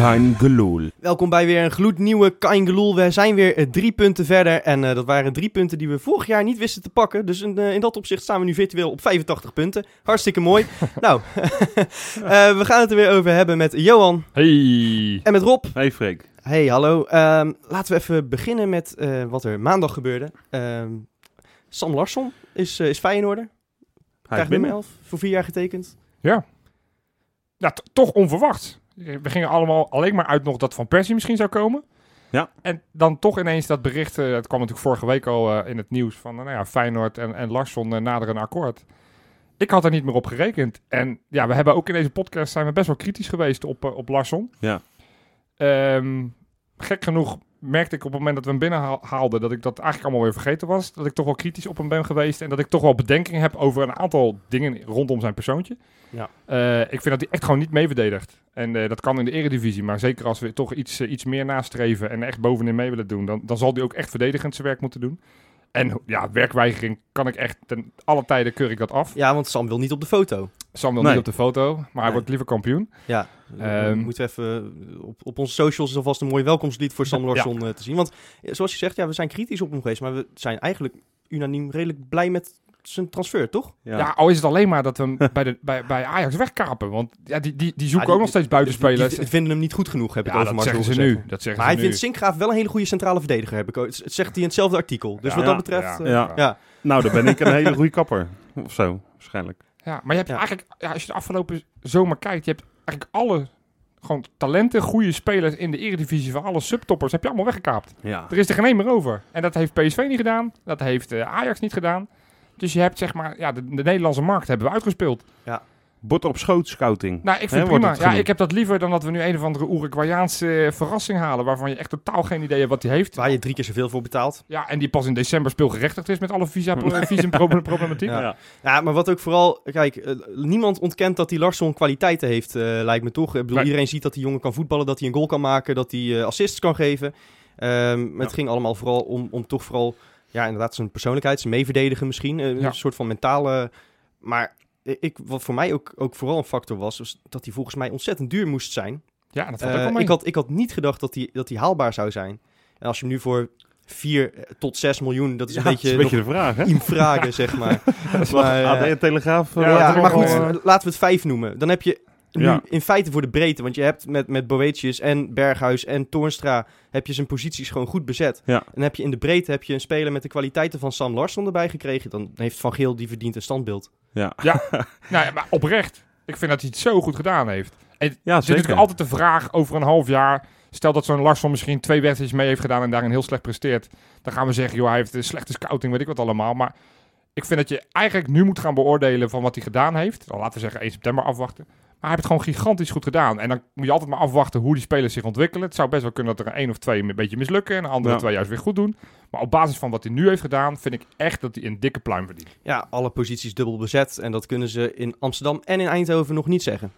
Welkom bij weer een gloednieuwe Kain Geloel. We zijn weer eh, drie punten verder. En eh, dat waren drie punten die we vorig jaar niet wisten te pakken. Dus in, eh, in dat opzicht staan we nu virtueel op 85 punten. Hartstikke mooi. nou, eh, we gaan het er weer over hebben met Johan Hey. en met Rob. Hey Freek. Hey, hallo. Ehm, laten we even beginnen met eh, wat er maandag gebeurde. Ehm, Sam Larsson is, uh, is Feyenoorder. Hij is Krijgt nummer binnen. 11 voor vier jaar getekend. Ja, t- toch onverwacht. We gingen allemaal alleen maar uit nog dat Van Persie misschien zou komen. Ja. En dan toch ineens dat bericht, eh, het kwam natuurlijk vorige week al eh, in het nieuws van nou ja, Feyenoord en, en Larsson naderen een akkoord. Ik had er niet meer op gerekend. En ja, we hebben ook in deze podcast zijn we best wel kritisch geweest op, uh, op Larsson. Ja. Ehm, gek genoeg merkte ik op het moment dat we hem binnenhaalden dat ik dat eigenlijk allemaal weer vergeten was. Dat ik toch wel kritisch op hem ben geweest en dat ik toch wel bedenking heb over een aantal dingen rondom zijn persoontje. Ja. Uh, ik vind dat hij echt gewoon niet meeverdedigt. En uh, dat kan in de eredivisie, maar zeker als we toch iets, uh, iets meer nastreven en echt bovenin mee willen doen, dan, dan zal hij ook echt verdedigend zijn werk moeten doen. En ja, werkweigering kan ik echt ten alle tijden keur ik dat af. Ja, want Sam wil niet op de foto. Sam wil Nee. niet op de foto, maar hij Nee. wordt liever kampioen. Ja, Ehm, we moeten even op, op onze socials is alvast een mooi welkomstlied voor Sam. Larsson eh, te zien. Want eh, zoals je zegt, ja, we zijn kritisch op hem geweest, maar we zijn eigenlijk unaniem redelijk blij met zijn transfer, toch? Ja. al is het alleen maar dat we hem bij, de, bij, bij Ajax wegkapen. Want ja, die, die, die zoeken Ja, ook nog steeds buitenspelers. Die, die vinden hem niet goed genoeg, heb ik ja, over dat zeggen ze gezegd. nu. Dat zeggen Maar hij ze vindt. Sinkgraaf wel een hele goede centrale verdediger, heb ik ook. Het zegt hij in hetzelfde artikel. Dus Ja. wat dat Ja. betreft... Ja. eh, Ja. ja. Nou, dan ben ik een hele goede kapper. Of zo, waarschijnlijk. Ja, maar je hebt Ja. eigenlijk, ja, als je de afgelopen zomer kijkt, je hebt eigenlijk alle gewoon talenten, goede spelers in de eredivisie van alle subtoppers, heb je allemaal weggekaapt. Ja. Er is er geen één meer over. En dat heeft PSV niet gedaan, dat heeft eh, Ajax niet gedaan. Dus je hebt zeg maar, ja, de, de Nederlandse markt hebben we uitgespeeld. Bord op schoot scouting. Nou, ik vind prima. het Ja, ik heb dat liever dan dat we nu een of andere Uruguayaanse eh, verrassing halen, waarvan je echt totaal geen idee hebt wat die heeft. Waar je drie keer zoveel voor betaalt. Ja, en die pas in december speelgerechtigd is met alle visa, visumproblematiek. Ja. Ja. Ja, maar wat ook vooral... Kijk, eh, niemand ontkent dat die Larsson kwaliteiten heeft, eh, lijkt me toch. Ik bedoel, Nee. iedereen ziet dat die jongen kan voetballen, dat hij een goal kan maken, dat hij assists kan geven. Ehm, maar Het ging allemaal vooral om, om toch vooral... Ja, inderdaad, zijn persoonlijkheid, zijn meeverdedigen misschien. eh, Ja. Een soort van mentale... Maar ik, wat voor mij ook, ook vooral een factor was, was dat hij volgens mij ontzettend duur moest zijn. Ja, dat Eh, ook wel mee. ik, had, ik had niet gedacht dat die, dat die haalbaar zou zijn. En als je hem nu voor 4 tot 6 miljoen, dat is een beetje, is een beetje de vraag, hè? vragen, zeg maar. maar, eh, AD en Telegraaf. eh, Ja, maar goed, eh, laten we het 5 noemen. Dan heb je nu Ja. in feite voor de breedte, want je hebt met, met Boetius en Berghuis en Toornstra, heb je zijn posities gewoon goed bezet. Ja. En heb je in de breedte heb je een speler met de kwaliteiten van Sam Larsson erbij gekregen. Dan heeft Van Geel die verdient een standbeeld. Ja, Nou, ja, maar oprecht. Ik vind dat hij het zo goed gedaan heeft. En ja Er is natuurlijk altijd de vraag over een half jaar. Stel dat zo'n Larsson misschien twee wedstrijdjes mee heeft gedaan en daarin heel slecht presteert. Dan gaan we zeggen, joh, hij heeft een slechte scouting, weet ik wat allemaal. Maar ik vind dat je eigenlijk nu moet gaan beoordelen van wat hij gedaan heeft. Dan laten we zeggen 1 september afwachten. Maar hij heeft het gewoon gigantisch goed gedaan. En dan moet je altijd maar afwachten hoe die spelers zich ontwikkelen. Het zou best wel kunnen dat er een één of twee een beetje mislukken en de andere Ja. twee juist weer goed doen. Maar op basis van wat hij nu heeft gedaan, vind ik echt dat hij een dikke pluim verdient. Ja, alle posities dubbel bezet. En dat kunnen ze in Amsterdam en in Eindhoven nog niet zeggen.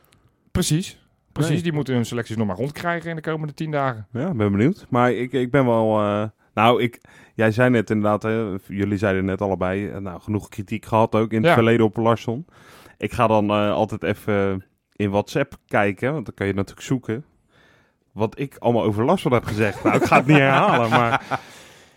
Precies. Precies, Nee. die moeten hun selecties nog maar rondkrijgen in de komende tien dagen. Ja, ben benieuwd. Maar ik, ik ben wel... eh, nou, ik, jij zei net inderdaad, hè, jullie zeiden net allebei, eh, nou, genoeg kritiek gehad ook in het Ja. verleden op Larsson. Ik ga dan eh, altijd even in WhatsApp kijken, want dan kan je natuurlijk zoeken wat ik allemaal over Larsson heb gezegd. Nou, ik ga het niet herhalen, maar...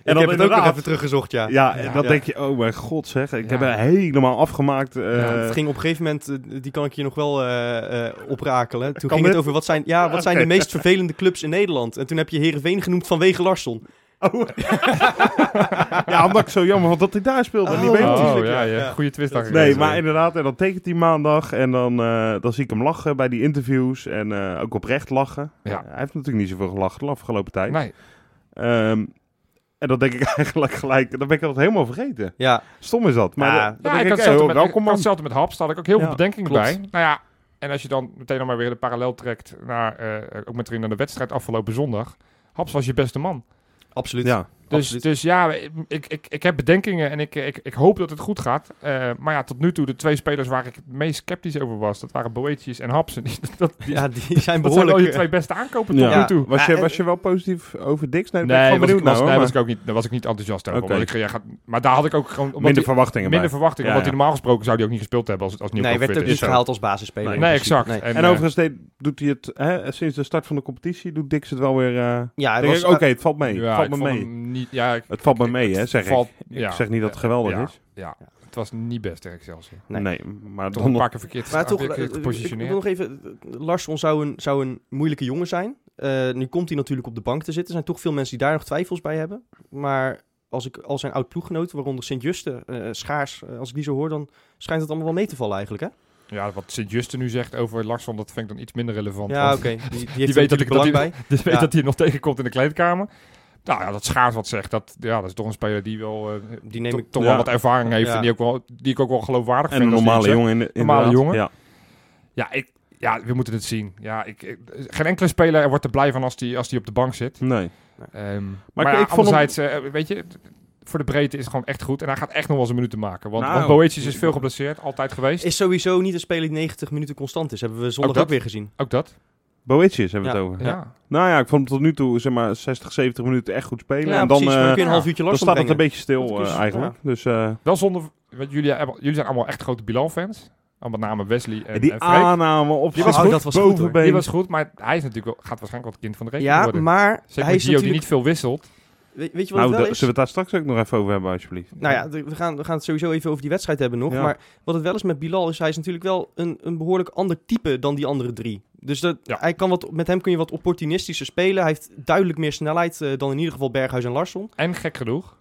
En ik heb het ook nog even teruggezocht, ja. Ja, en dan Ja. denk je, oh mijn god zeg, ik Ja. heb het helemaal afgemaakt. eh, Ja, het ging op een gegeven moment, eh, die kan ik je nog wel eh, oprakelen. Toen Kan ging het over wat zijn, ja, wat zijn de meest vervelende clubs in Nederland. En toen heb je Heerenveen genoemd vanwege Larsson. Oh. ja, omdat ik zo jammer vond dat hij daar speelde. en niet Oh, bij tuurlijk, oh, ja, ja. Goede twist. Nee, maar inderdaad, en dan tekent hij maandag en dan, eh, dan zie ik hem lachen bij die interviews en eh, ook oprecht lachen. Ja. hij heeft natuurlijk niet zoveel gelachen de afgelopen tijd. Nee, Ehm, en dan denk ik eigenlijk gelijk, dan ben ik dat helemaal vergeten. Ja, Stom is dat. Maar Ja. dan- dan ja, ik denk had ik, hetzelfde oh, met, welkom ik had man. hetzelfde met Haps. Daar had ik ook heel Ja, veel bedenkingen klopt. bij. Nou ja, En als je dan meteen nog maar weer de parallel trekt naar, eh, ook met erin naar de wedstrijd afgelopen zondag. Haps was je beste man. Absoluut. Ja, Dus, Absoluut. dus ja, ik, ik, ik heb bedenkingen en ik, ik, ik hoop dat het goed gaat. Eh, maar ja, tot nu toe de twee spelers waar ik het meest sceptisch over was, dat waren Boetius en Haps. En die, dat, die, Ja, die zijn dat zijn wel behoorlijk... je eh, twee beste aankopen Ja. tot nu toe. Was, je, was je wel positief over Dix? Nee, ik Nee, was ik, was, nee ik ook niet, daar was ik niet enthousiast over. Want ik, ja, gaat, maar daar had ik ook gewoon... minder hij- verwachtingen minder bij. verwachting. Ja, omdat ja. hij normaal gesproken zou hij ook niet gespeeld hebben als, als nee, Nieuwkoop werd ook niet gehaald als basisspeler. Nee. Nee, exact. Nee. En, En eh, overigens deed, doet hij het, hè, sinds de start van de competitie, doet Dix het wel weer... eh Ja, oké, het valt mee. ja, het valt me mee. Niet, ja, ik- Het valt me ik- mee, hè, zeg valt- ik. ja. Ik zeg niet dat het geweldig ja, is. Ja, het was niet best tegen Excelsior. Nee. Nee, maar Toch dan een paar keer verkeerd, Maar toch, eh, ik wil gepositioneerd. nog even... eh, Larsson zou een, zou een moeilijke jongen zijn. Eh, nu komt hij natuurlijk op de bank te zitten. Er zijn toch veel mensen die daar nog twijfels bij hebben. Maar als ik al zijn oud-ploeggenoten, waaronder Sint-Juste, eh, Schaars, eh, als ik die zo hoor, dan schijnt het allemaal wel mee te vallen eigenlijk, hè? Ja, wat Sint-Juste nu zegt over Larsson, dat vind ik dan iets minder relevant. Ja, oké. Die, weet dat ik- dat bij. Dus weet Ja. dat hij nog tegenkomt in de kleedkamer. Nou ja, dat Schaars wat zegt, dat, ja, dat is toch een speler die wel eh, Die neem ik... toch Ja. wel wat ervaring heeft. Ja. En die, ook wel, die ik ook wel geloofwaardig En vind. een normale jongen. In, Normale inderdaad. jongen. Ja. Ja, ik, ja, we moeten het zien. Ja, ik, ik- geen enkele speler wordt er blij van als die, als die op de bank zit. Nee. Ehm, maar Maar ik- ja, ik vond hem- anderzijds, eh, weet je, voor de breedte is het gewoon echt goed. En hij gaat echt nog wel zijn minuten maken. Want, Nou. want Boetius is veel geblesseerd, altijd geweest. Is sowieso niet een speler die 90 minuten constant is. Hebben we zondag Ook dat? ook weer gezien. Ook dat. Boetjes hebben we Ja. het over. Ja. Nou ja, ik vond hem tot nu toe zeg maar 60, 70 minuten echt goed spelen. Ja, en dan, precies. eh, dan je een half ja, uurtje dan staat het een beetje stil is- eh, eigenlijk. Dus eh, Wel zonder, want jullie, hebben- jullie zijn allemaal echt grote Bilal-fans. Al met name Wesley en, die en aanname op Die was goed. Dat was goed. Die was goed, maar hij is natuurlijk wel, gaat waarschijnlijk wel het kind van de rekening Ja, worden. maar Zeker hij is Gio die natuurlijk... niet veel wisselt. Weet, weet je wat Nou, het wel is? zullen we het daar straks ook nog even over hebben, alsjeblieft? Nou ja, we gaan, we gaan het sowieso even over die wedstrijd hebben nog. Ja. Maar wat het wel is met Bilal is, hij is natuurlijk wel een, een behoorlijk ander type dan die andere drie. Dus dat, Ja. hij kan wat, met hem kun je wat opportunistischer spelen. Hij heeft duidelijk meer snelheid eh, dan in ieder geval Berghuis en Larsson. En gek genoeg,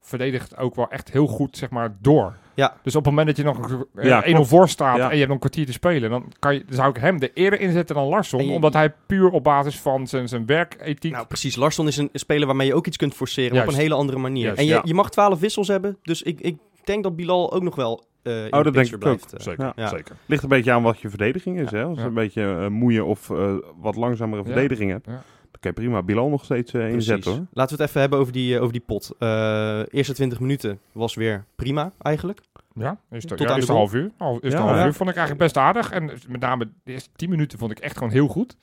verdedigt ook wel echt heel goed, zeg maar, door. Ja. Dus op het moment dat je nog eh, Ja, 1-0 klopt. voor staat Ja. en je hebt nog een kwartier te spelen, dan, kan je, dan zou ik hem er eerder inzetten dan Larsson. Je- omdat hij puur op basis van zijn, zijn werkethiek... Nou, precies. Larsson is een speler waarmee je ook iets kunt forceren op een hele andere manier. Juist, en je, ja. je mag 12 wissels hebben. Dus ik, ik denk dat Bilal ook nog wel eh in dat de denk picture ik ook. blijft. eh. zeker, Ja. Ja. zeker. Ligt een beetje aan wat je verdediging is. Hè? Als je Ja. een beetje eh, moeie of eh, wat langzamere Ja. verdediging hebt, Ja. dan kan je prima Bilal nog steeds eh, inzetten. Hoor. Laten we het even hebben over die, over die pot. Eh eerste 20 minuten was weer prima eigenlijk. Ja, is de, Tot ja, aan de half uur. Al, eerste Ja, half ja. uur vond ik eigenlijk best aardig. En met name de eerste 10 minuten vond ik echt gewoon heel goed.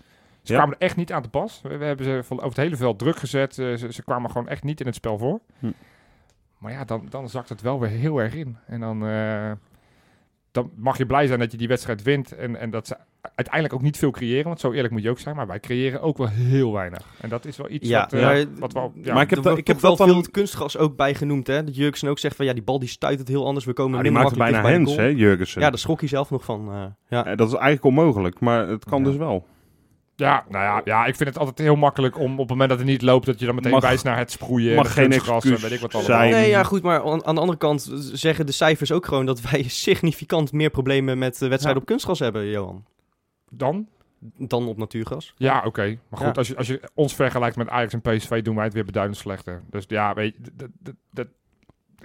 Ze Ja. kwamen er echt niet aan te pas. We, we hebben ze van over het hele veld druk gezet. Ze, ze kwamen gewoon echt niet in het spel voor. Hm. Maar ja, dan, dan zakt het wel weer heel erg in. En dan, eh, dan mag je blij zijn dat je die wedstrijd wint. En, en dat ze uiteindelijk ook niet veel creëren. Want zo eerlijk moet je ook zijn. Maar wij creëren ook wel heel weinig. En dat is wel iets Ja, wat, eh, maar- wat wel... Ja, Maar ik heb wordt ik heb wel veel het kunstgras ook bij genoemd. Hè? Dat Jurgensen ook zegt van ja, die bal die stuit het heel anders. We komen Nou, die maakte bijna bij de hè, Jurgensen. Ja, daar schrok hij zelf nog van. eh, ja. Dat is eigenlijk onmogelijk, maar het kan Ja. dus wel. Ja, nou ja, ja, ik vind het altijd heel makkelijk om op het moment dat het niet loopt, dat je dan meteen Mag- wijst naar het sproeien. en mag het geen kunstgras en excuus weet ik wat zijn. allemaal. Nee, ja, goed, maar aan, aan de andere kant zeggen de cijfers ook gewoon dat wij significant meer problemen met de wedstrijden Ja. op kunstgras hebben, Johan. Dan? Dan op natuurgras. Ja, oké. Maar goed, Ja. als, je, als je ons vergelijkt met Ajax en PSV, doen wij het weer beduidend slechter. Dus ja, weet je, dat, dat, dat-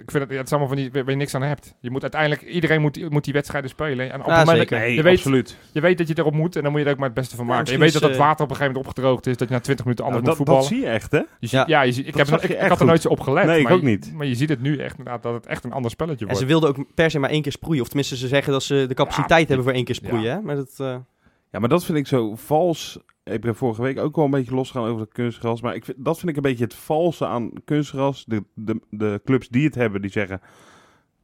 ik vind het, ja, het is allemaal van die, waar je niks aan hebt. Je moet uiteindelijk, iedereen moet, moet die wedstrijden spelen. En op Ja, het moment dat- Nee, je, weet, absoluut. je weet dat je erop moet en dan moet je er ook maar het beste van Ja, maken. je weet dat het eh, water op een gegeven moment opgedroogd is, dat je na 20 minuten anders Nou, moet dat, dat voetballen. zie je echt, hè? Je ziet, Ja. ja, je ziet, ik, Dat heb, ik, had er nooit zo op gelet. Nee, ik maar ook je- niet. Maar je ziet het nu echt inderdaad dat het echt een ander spelletje En wordt. ze wilden ook per se maar één keer sproeien. Of tenminste, ze zeggen dat ze de capaciteit hebben voor één keer sproeien. Hè? Maar dat, eh, Ja, maar dat vind ik zo vals. Ik ben vorige week ook wel een beetje losgegaan over het kunstgras. Maar ik vind, dat vind ik een beetje het valse aan kunstgras. De, de, de clubs die het hebben, die zeggen...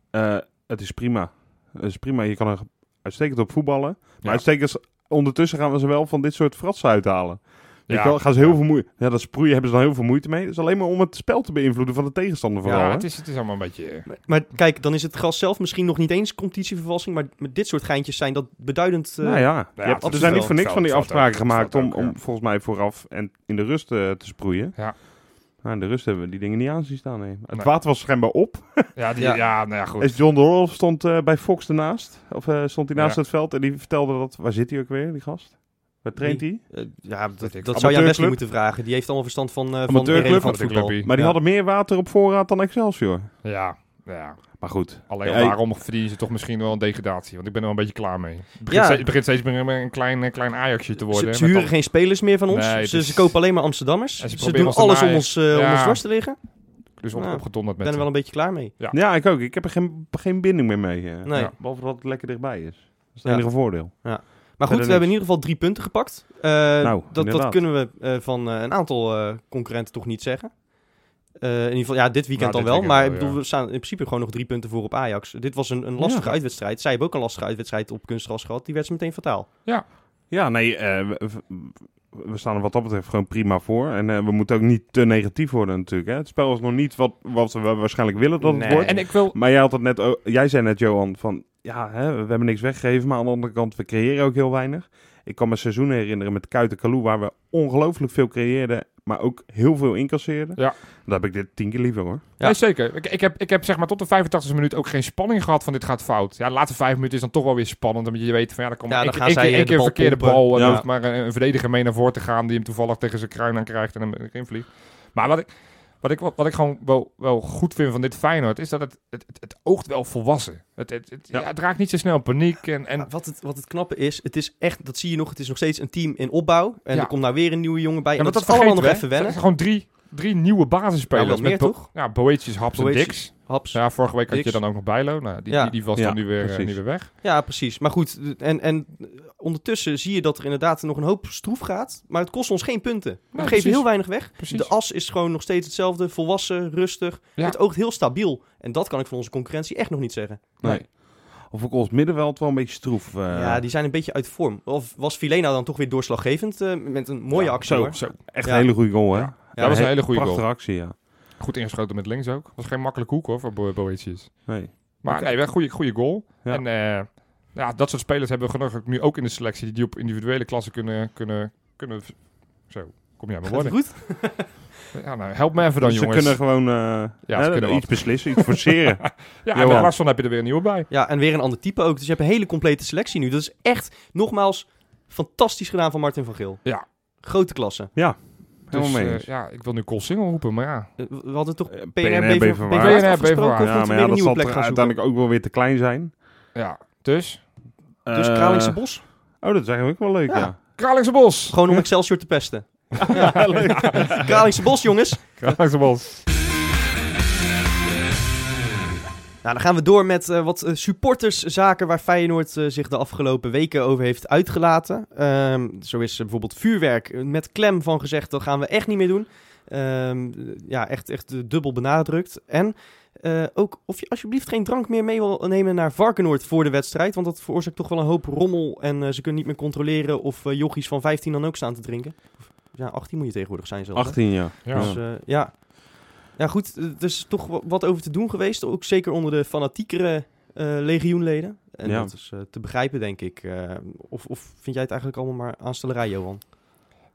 eh, het is prima. Het is prima. Je kan er uitstekend op voetballen. Maar Ja. uitstekend, ondertussen gaan we ze wel van dit soort fratsen uithalen. Weet Ja. wel, gaan ze heel veel moeite... Ja, dat sproeien hebben ze dan heel veel moeite mee. Het is alleen maar om het spel te beïnvloeden van de tegenstander vooral. ja, hè? het is, het is allemaal een beetje... eh, maar, maar kijk, dan is het gras zelf misschien nog niet eens competitievervalsing. Maar met dit soort geintjes zijn dat beduidend... eh, nou ja, je ja, hebt- er absoluut zijn niet wel. voor niks van die afspraken ook, gemaakt om, ook, om volgens mij vooraf en in de rust eh, te sproeien. Ja. Nou, in de rust hebben we die dingen niet aan zien staan. Nee. Het Nee. water was schijnbaar op. Ja, die, Ja. ja. nou ja, goed. Is John de Wolf stond eh, bij Fox ernaast. Of eh, stond hij naast Ja. het veld en die vertelde dat... Waar zit hij ook weer, die gast? Waar traint hij? eh, ja, dat, zou je aan Wesley moeten vragen. Die heeft allemaal verstand van, eh van Amateurclub? irrelevant voetbal. Maar die Ja. hadden meer water op voorraad dan Excelsior. Ja, Ja, Maar goed. alleen Ja, waarom verdienen ze toch misschien wel een degradatie? Want ik ben er wel een beetje klaar mee. Het begint, Ja. steeds, het begint steeds meer een- een klein, een klein Ajaxje te worden. Ze, ze met huren geen spelers meer van ons. Nee, ze, is- ze kopen alleen maar Amsterdammers. En ze doen alles om ons, eh, om Ja. ons dwars te liggen. Dus op, Ja. opgedonderd Ik met ben er wel een beetje klaar mee. Ja. Ja, ik ook. Ik heb er geen, geen binding meer mee. eh. Nee. Ja. Behalve dat het lekker dichtbij is. Dat is het Ja. enige voordeel. Maar goed, we hebben in ieder geval drie punten gepakt. Eh, Nou, dat, dat kunnen we eh, van eh, een aantal eh, concurrenten toch niet zeggen. Eh, in ieder geval, ja, dit weekend Nou, dan dit wel. Maar ik bedoel, ja. we staan in principe gewoon nog drie punten voor op Ajax. Dit was een, een lastige Ja. uitwedstrijd. Zij hebben ook een lastige uitwedstrijd op kunstgras gehad. Die werd ze meteen fataal. Ja, nee, eh, we, we staan er wat dat betreft gewoon prima voor. En eh, we moeten ook niet te negatief worden natuurlijk. Hè? Het spel is nog niet wat, wat we waarschijnlijk willen dat het Nee. wordt. En ik wil... Maar jij, had het net, jij zei net, Johan, van ja, hè, we hebben niks weggegeven. Maar aan de andere kant, we creëren ook heel weinig. Ik kan me seizoenen herinneren met Kuiten Kalou, waar we ongelooflijk veel creëerden, maar ook heel veel incasseerden. Ja. Dan heb ik dit tien keer liever hoor. Ja. Nee, zeker. Ik, ik, heb, ik heb zeg maar tot de 85e minuut ook geen spanning gehad van dit gaat fout. Ja, de laatste vijf minuten is dan toch wel weer spannend. Omdat je weet van ja, dan komt Ja, één dan keer- gaan één zij, keer, één de keer een bal verkeerde pompen. bal. En Ja. dan hoeft maar een, een verdediger mee naar voren te gaan die hem toevallig tegen zijn kruin aan krijgt en hem erin vliegt. Maar wat ik, wat ik, wat ik gewoon wel, wel goed vind van dit Feyenoord is dat het, het, het, het oogt wel volwassen. Het, het, het, Ja. ja. het raakt niet zo snel paniek. En, en wat, het, wat het knappe is, het is echt, dat zie je nog, het is nog steeds een team in opbouw. En Ja. er komt nou weer een nieuwe jongen bij. Ja, en dat, dat is allemaal nog vergeten even we, wennen. Het zijn gewoon drie, drie nieuwe basisspelers. Nou, met meer, toch? Ja, Boetjes, Haps en Boetjes. Haps. Ja, vorige week had je dan ook nog Bijlo. Nou, die, Ja. die, die was Ja, dan nu weer, eh, nu weer weg. Ja, precies. Maar goed, en, en ondertussen zie je dat er inderdaad nog een hoop stroef gaat. Maar het kost ons geen punten. We geven precies. heel weinig weg. Precies. De as is gewoon nog steeds hetzelfde. Volwassen, rustig. Ja. Het oogt heel stabiel. En dat kan ik van onze concurrentie echt nog niet zeggen. Nee. Of ook ons middenveld wel een beetje stroef. eh. ja, die zijn een beetje uit vorm. Of was Filena dan toch weer doorslaggevend eh, met een mooie Ja, actie zo, hoor. Zo. Echt Ja. een hele goede goal hè. Ja. dat was een hele goede Prachtige goal. actie ja. Goed ingeschoten met links ook. Was geen makkelijke hoek hoor voor Bo Boetius. Nee. Maar Oké. nee, wel een goede, goede goal. Ja. En eh, ja, dat soort spelers hebben we genoeg nu ook in de selectie die op individuele klassen kunnen... kunnen, kunnen zo, kom jij maar worden. goed? Ja, nou, help me even dan Dus ze jongens. kunnen gewoon eh, Ja, ze kunnen iets wat. beslissen, iets forceren. Ja, en Larsson heb je er weer een nieuwe bij. Ja, en weer een ander type ook. Dus je hebt een hele complete selectie nu. Dat is echt, nogmaals, fantastisch gedaan van Martin van Geel. Ja. Grote klasse. Helemaal Dus mee eh, eens. ja, ik wil nu Col Single roepen, maar ja. Eh, We hadden toch Eh, PNR, PNR, BV moeten ja, maar ja, een dat nieuwe zal zoeken? uiteindelijk ook wel weer te klein zijn. Ja, dus. Dus Eh, Kralingse Bos? Oh, dat is eigenlijk ook wel leuk, Ja. ja. Kralingse Bos! Gewoon om Excelsior te pesten. Ja. Kralingse Bos, jongens. Kralingse Bos. Nou, dan gaan we door met eh, wat eh, supporterszaken waar Feyenoord eh, zich de afgelopen weken over heeft uitgelaten. Ehm, zo is bijvoorbeeld vuurwerk met klem van gezegd, dat gaan we echt niet meer doen. Ehm, ja, echt, echt dubbel benadrukt. En eh, ook of je alsjeblieft geen drank meer mee wil nemen naar Varkenoord voor de wedstrijd. Want dat veroorzaakt toch wel een hoop rommel. En ze kunnen niet meer controleren of jochies van 15 dan ook staan te drinken. Ja, 18 moet je tegenwoordig zijn zelfs. hè? 18 jaar. Ja. Dus ja. Ja, goed. Er is toch wa- wat over te doen geweest. Ook zeker onder de fanatiekere eh, legioenleden. En Ja. dat is eh, te begrijpen, denk ik. Eh, of, of vind jij het eigenlijk allemaal maar aanstellerij, Johan?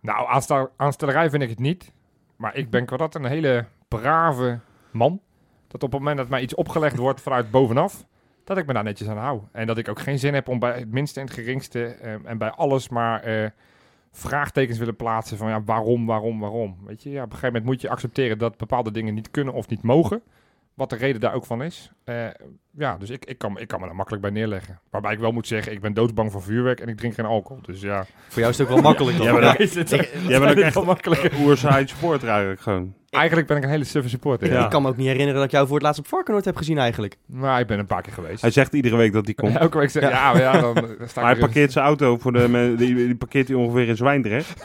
Nou, aanstel- aanstellerij vind ik het niet. Maar ik ben qua dat een hele brave man. Dat op het moment dat mij iets opgelegd wordt vanuit bovenaf, dat ik me daar netjes aan hou. En dat ik ook geen zin heb om bij het minste en het geringste eh, en bij alles maar eh, vraagtekens willen plaatsen van ja, waarom, waarom, waarom. Weet je, ja, op een gegeven moment moet je accepteren dat bepaalde dingen niet kunnen of niet mogen. Wat de reden daar ook van is. Eh, ja, dus ik, ik, kan, ik kan me daar makkelijk bij neerleggen. Waarbij ik wel moet zeggen, ik ben doodsbang voor vuurwerk en ik drink geen alcohol. Dus ja. Voor jou is het ook wel makkelijk. Ja, Jij bent ook echt wel makkelijk. supporter eigenlijk gewoon. Eigenlijk ben ik een hele suffe supporter. Ik, Ja. ik kan me ook niet herinneren dat ik jou voor het laatst op Varkenoord heb gezien eigenlijk. Maar ik ben een paar keer geweest. Hij zegt iedere week dat hij komt. Elke week zeg ja, maar ja, dan, dan sta Maar ik hij parkeert zijn auto voor de... Die, die parkeert hij ongeveer in Zwijndrecht.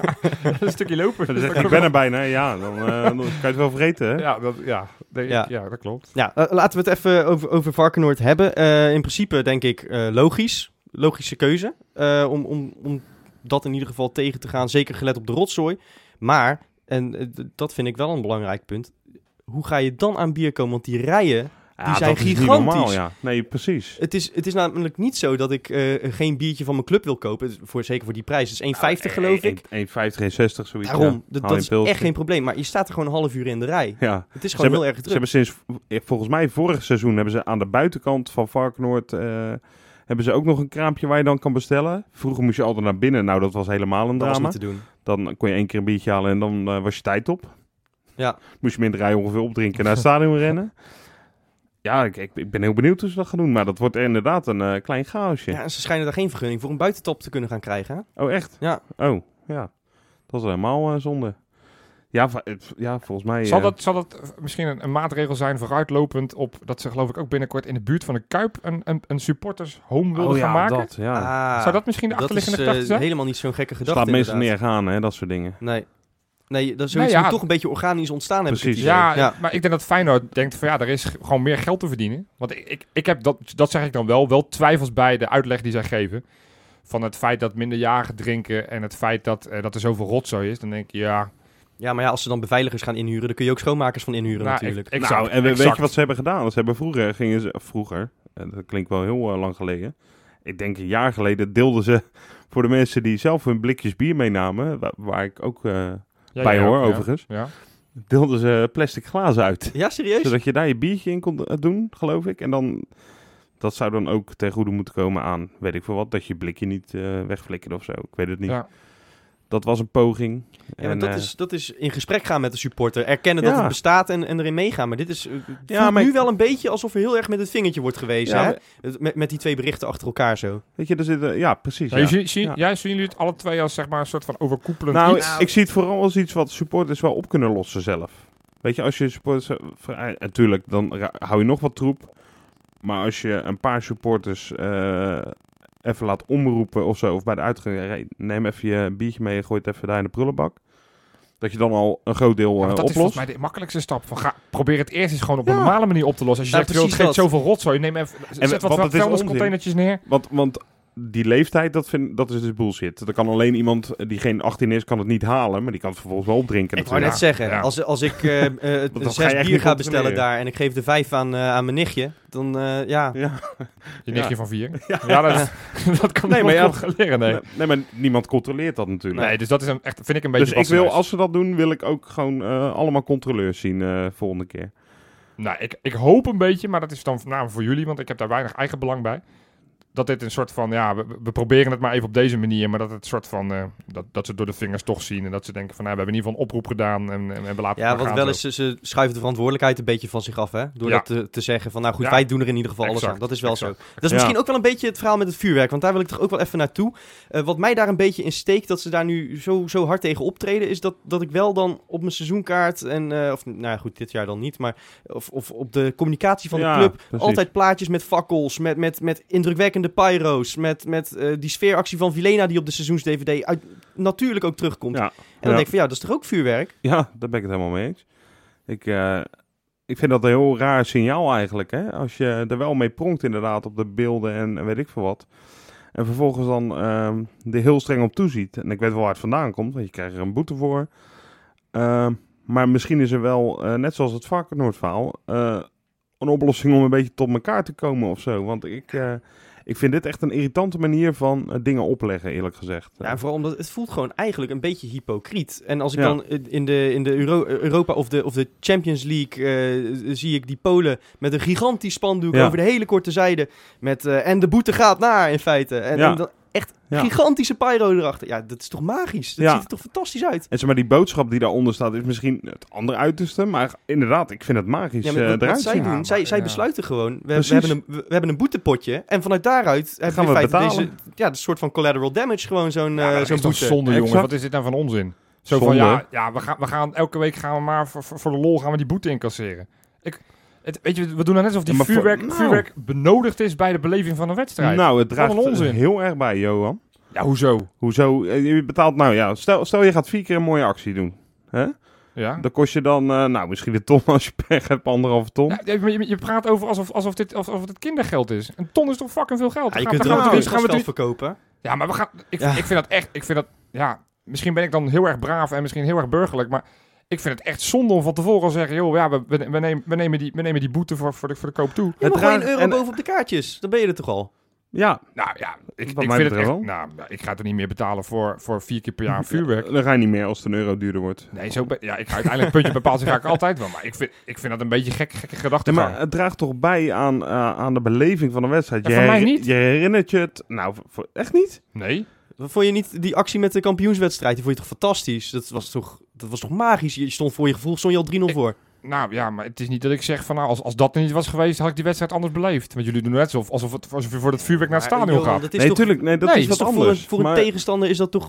een stukje lopen. Zegt ik ben er bijna. Ja, dan, eh, dan kan je het wel vergeten, hè? Ja, dat, ja, denk ik. Ja. dat klopt. Ja, eh, laten we het even over, over Varkenoord hebben. Eh, in principe denk ik eh, logisch. Logische keuze. eh, om, om, om dat in ieder geval tegen te gaan. Zeker gelet op de rotzooi. Maar, en eh, dat vind ik wel een belangrijk punt. Hoe ga je dan aan bier komen? Want die rijen, Ja, zijn gigantisch. normaal, ja. Nee, precies. het is, het is namelijk niet zo dat ik eh, geen biertje van mijn club wil kopen. Voor, zeker voor die prijs. Het is 1,50 geloof ik. 1,50, 1,60, zoiets. Daarom, ja. dat, is echt geen probleem. Maar je staat er gewoon een half uur in de rij. Ja. Het is Ze gewoon hebben, heel erg ze druk. hebben sinds, volgens mij vorig seizoen hebben ze aan de buitenkant van Varkenoord... eh, hebben ze ook nog een kraampje waar je dan kan bestellen. Vroeger moest je altijd naar binnen. Nou, dat was helemaal een dat was drama. niet te doen. Dan kon je één keer een biertje halen en dan eh, was je tijd op. Ja. Moest je minder rij ongeveer opdrinken en naar het stadion rennen. ja, ik, ik, ben heel benieuwd hoe ze dat gaan doen. Maar dat wordt inderdaad een eh, klein chaosje. Ja, en ze schijnen daar geen vergunning voor een buitentop te kunnen gaan krijgen. hè? Oh, echt? Ja. Oh, ja. Dat is helemaal eh, zonde. Ja, het- ja, volgens mij... Zal eh, dat, zal dat eh, misschien een, een maatregel zijn vooruitlopend op dat ze geloof ik ook binnenkort in de buurt van de Kuip een, een, een supporters home wilden oh, ja, gaan maken? dat, ja. Ah, Zou dat misschien de dat is achterliggende eh, gedachte zijn? helemaal niet zo'n gekke gedachte. Slaat meestal inderdaad. neergaan, hè, dat soort dingen. Nee. Nee, dat zoiets Nee, ja. moet toch een beetje organisch ontstaan hebben. Precies. Ja, maar ik denk dat Feyenoord denkt van ja, er is gewoon meer geld te verdienen. Want ik, ik, ik heb, dat, dat zeg ik dan wel, wel twijfels bij de uitleg die zij geven. Van het feit dat minderjarigen drinken en het feit dat, eh, dat er zoveel rotzooi is. Dan denk je ja, Ja, maar ja, als ze dan beveiligers gaan inhuren, dan kun je ook schoonmakers van inhuren nou, natuurlijk. ik- nou, exact, en we- weet je wat ze hebben gedaan? Ze hebben vroeger, gingen ze, vroeger, en dat klinkt wel heel eh, lang geleden. Ik denk een jaar geleden deelden ze voor de mensen die zelf hun blikjes bier meenamen, waar, waar ik ook eh, Ja, bij ja, hoor ja, overigens, Ja. deelden ze plastic glazen uit. Ja, serieus? Zodat je daar je biertje in kon eh, doen, geloof ik. En dan, dat zou dan ook ten goede moeten komen aan, weet ik veel wat, dat je blikje niet eh wegflikkert of zo. Ik weet het niet. Dat was een poging. Ja, En, dat, eh, is, dat is in gesprek gaan met de supporter. Erkennen Ja. dat het bestaat en, en erin meegaan. Maar dit is eh, Ja, voelt maar nu ik- wel een beetje alsof er heel erg met het vingertje wordt gewezen. Ja, hè? maar- Met, met die twee berichten achter elkaar zo. Weet je, er zitten, ja, precies. Ja, ja. zie, zie, Ja. ja, zien jullie het alle twee als zeg maar een soort van overkoepelend Nou, iets? ik zie het vooral als iets wat supporters wel op kunnen lossen zelf. Weet je, als je supporters... eh, vrij- Natuurlijk, dan hou je nog wat troep. Maar als je een paar supporters eh, even laat omroepen of zo... of bij de uitgang, hey, neem even je biertje mee en gooi het even daar in de prullenbak. Dat je dan al een groot deel Ja, eh, dat is oplost. volgens mij de makkelijkste stap. Van, ga, probeer het eerst eens gewoon op Ja. een normale manier op te lossen. Als je Ja, zegt, joh, het geeft zoveel rotzooi, neem even, zet wat wat het is vuilniscontainertjes neer. Want, want die leeftijd, dat, vind, dat is dus bullshit. Er kan alleen iemand die geen 18 is, kan het niet halen. Maar die kan het vervolgens wel opdrinken Ik wou net zeggen, Ja. als, als ik ga je zes echt bier ga bestellen daar en ik geef de vijf aan, eh, aan mijn nichtje, dan eh, ja. Ja. Je nichtje Ja. van vier. Ja, dat, dat kan Nee, maar leren, nee. Nee. nee, maar niemand controleert dat natuurlijk. Nee, dus dat is een, echt, vind ik een beetje Dus ik wil, als ze dat doen, wil ik ook gewoon eh, allemaal controleurs zien eh volgende keer. Nou, ik, ik hoop een beetje, maar dat is dan voornamelijk voor jullie, want ik heb daar weinig eigen belang bij. Dat dit een soort van, ja, we, we proberen het maar even op deze manier, maar dat het soort van, eh, dat, dat ze door de vingers toch zien en dat ze denken van, nou, we hebben in ieder geval een oproep gedaan en, en, en we laten Ja, want wel eens, ze, schuiven de verantwoordelijkheid een beetje van zich af, hè? Door Ja. dat te, te zeggen van, nou goed, Ja. wij doen er in ieder geval alles aan. Dat is wel exact. zo. Dat is Ja. misschien ook wel een beetje het verhaal met het vuurwerk, want daar wil ik toch ook wel even naartoe. Eh, wat mij daar een beetje in steekt, dat ze daar nu zo, zo hard tegen optreden, is dat, dat ik wel dan op mijn seizoenkaart, en, eh, of nou ja, goed, dit jaar dan niet, maar of, of op de communicatie van de club, precies. altijd plaatjes met fakkels, met, met, met indrukwekkende pyro's, met, met eh, die sfeeractie van Vilena die op de seizoens-DVD uit, natuurlijk ook terugkomt. Ja, En dan Ja. denk ik van, ja, dat is toch ook vuurwerk? ja, daar ben ik het helemaal mee eens. Ik, eh, ik vind dat een heel raar signaal eigenlijk. Hè? Als je er wel mee pronkt inderdaad op de beelden en, en weet ik veel wat. En vervolgens dan ehm er heel streng op toeziet. En ik weet wel waar het vandaan komt, want je krijgt er een boete voor. Ehm, maar misschien is er wel, eh, net zoals het Varkenoordverhaal, eh een oplossing om een beetje tot elkaar te komen of zo. Want ik, ik vind dit echt een irritante manier van eh, dingen opleggen, eerlijk gezegd. Ja, vooral omdat het voelt gewoon eigenlijk een beetje hypocriet. En als ik Ja. dan in de, in de Euro- Europa of de, of de Champions League eh, zie ik die Polen met een gigantisch spandoek Ja. over de hele korte zijde. Met, eh, en de boete gaat naar in feite. En, Ja. en dan echt Ja. gigantische pyro erachter. Ja, dat is toch magisch? Dat Ja. ziet er toch fantastisch uit? En zeg maar, die boodschap die daaronder staat is misschien het andere uiterste. Maar inderdaad, ik vind het magisch Ja, maar eh, wat, zij doen, zij, zij ja. besluiten gewoon. We, hebben een, we, we hebben een boetepotje. En vanuit daaruit hebben Gaan we in we feite betalen. deze, ja, de soort van collateral damage gewoon zo'n eh, zo'n boete. zonde, jongens. Exact. Wat is dit nou van onzin? Zo van, ja, ja we, gaan, we gaan elke week gaan we maar voor, voor, voor de lol gaan we die boete incasseren. Ik, het, weet je, we doen dan net alsof die Ja, maar voor- vuurwerk, nou. vuurwerk benodigd is bij de beleving van een wedstrijd. Nou, het draagt onzin. heel erg bij, Johan. Ja, hoezo? Hoezo? Eh, Je betaalt, nou ja, stel, stel je gaat vier keer een mooie actie doen. Hè? Ja? Dan kost je dan, eh, nou misschien een ton als je pech hebt, anderhalve ton. Ja, je, je- je praat over alsof, alsof, dit, alsof het kindergeld is. Een ton is toch fucking veel geld? Ja, je kunt er ook gaan we, verkopen. Ja, maar we gaan. Ik, Ja. ik vind dat echt. Ik vind dat. Ja, misschien ben ik dan heel erg braaf en misschien heel erg burgerlijk, maar ik vind het echt zonde om van tevoren al te zeggen, joh, ja, we, we, we nemen, we, nemen die, we nemen die boete voor, voor, de, voor de koop toe. Ja, Het maar gooi een euro en- bovenop de kaartjes. Dan ben je er toch al. Ja, Nou ja, ik, ik vind het echt. wel. Nou, ik ga het er niet meer betalen voor, voor vier keer per jaar vuurwerk. dan ga je niet meer als het een euro duurder wordt. Nee, zo ben, ja, ik ga uiteindelijk puntje bepaald ga ik altijd wel. Maar ik vind, ik vind dat een beetje gek, gekke Ja, gedachtegang. maar het draagt toch bij aan, eh, aan de beleving van een wedstrijd. Ja, voor mij niet. Je herinnert je het, nou, voor- echt niet? Nee. Vond je niet die actie met de kampioenswedstrijd? Die vond je toch fantastisch? Dat was toch, dat was toch magisch? Je stond voor je gevoel, stond je al 3-0 voor. Nou ja, maar het is niet dat ik zeg van nou, als, als dat er niet was geweest, had ik die wedstrijd anders beleefd. Want jullie doen net alsof, alsof, het, alsof je voor het vuurwerk naar het Maar, stadion gaat. Dat is nee, toch, tuurlijk, nee, dat Nee, is wat is toch voor, een, anders. voor een tegenstander is dat toch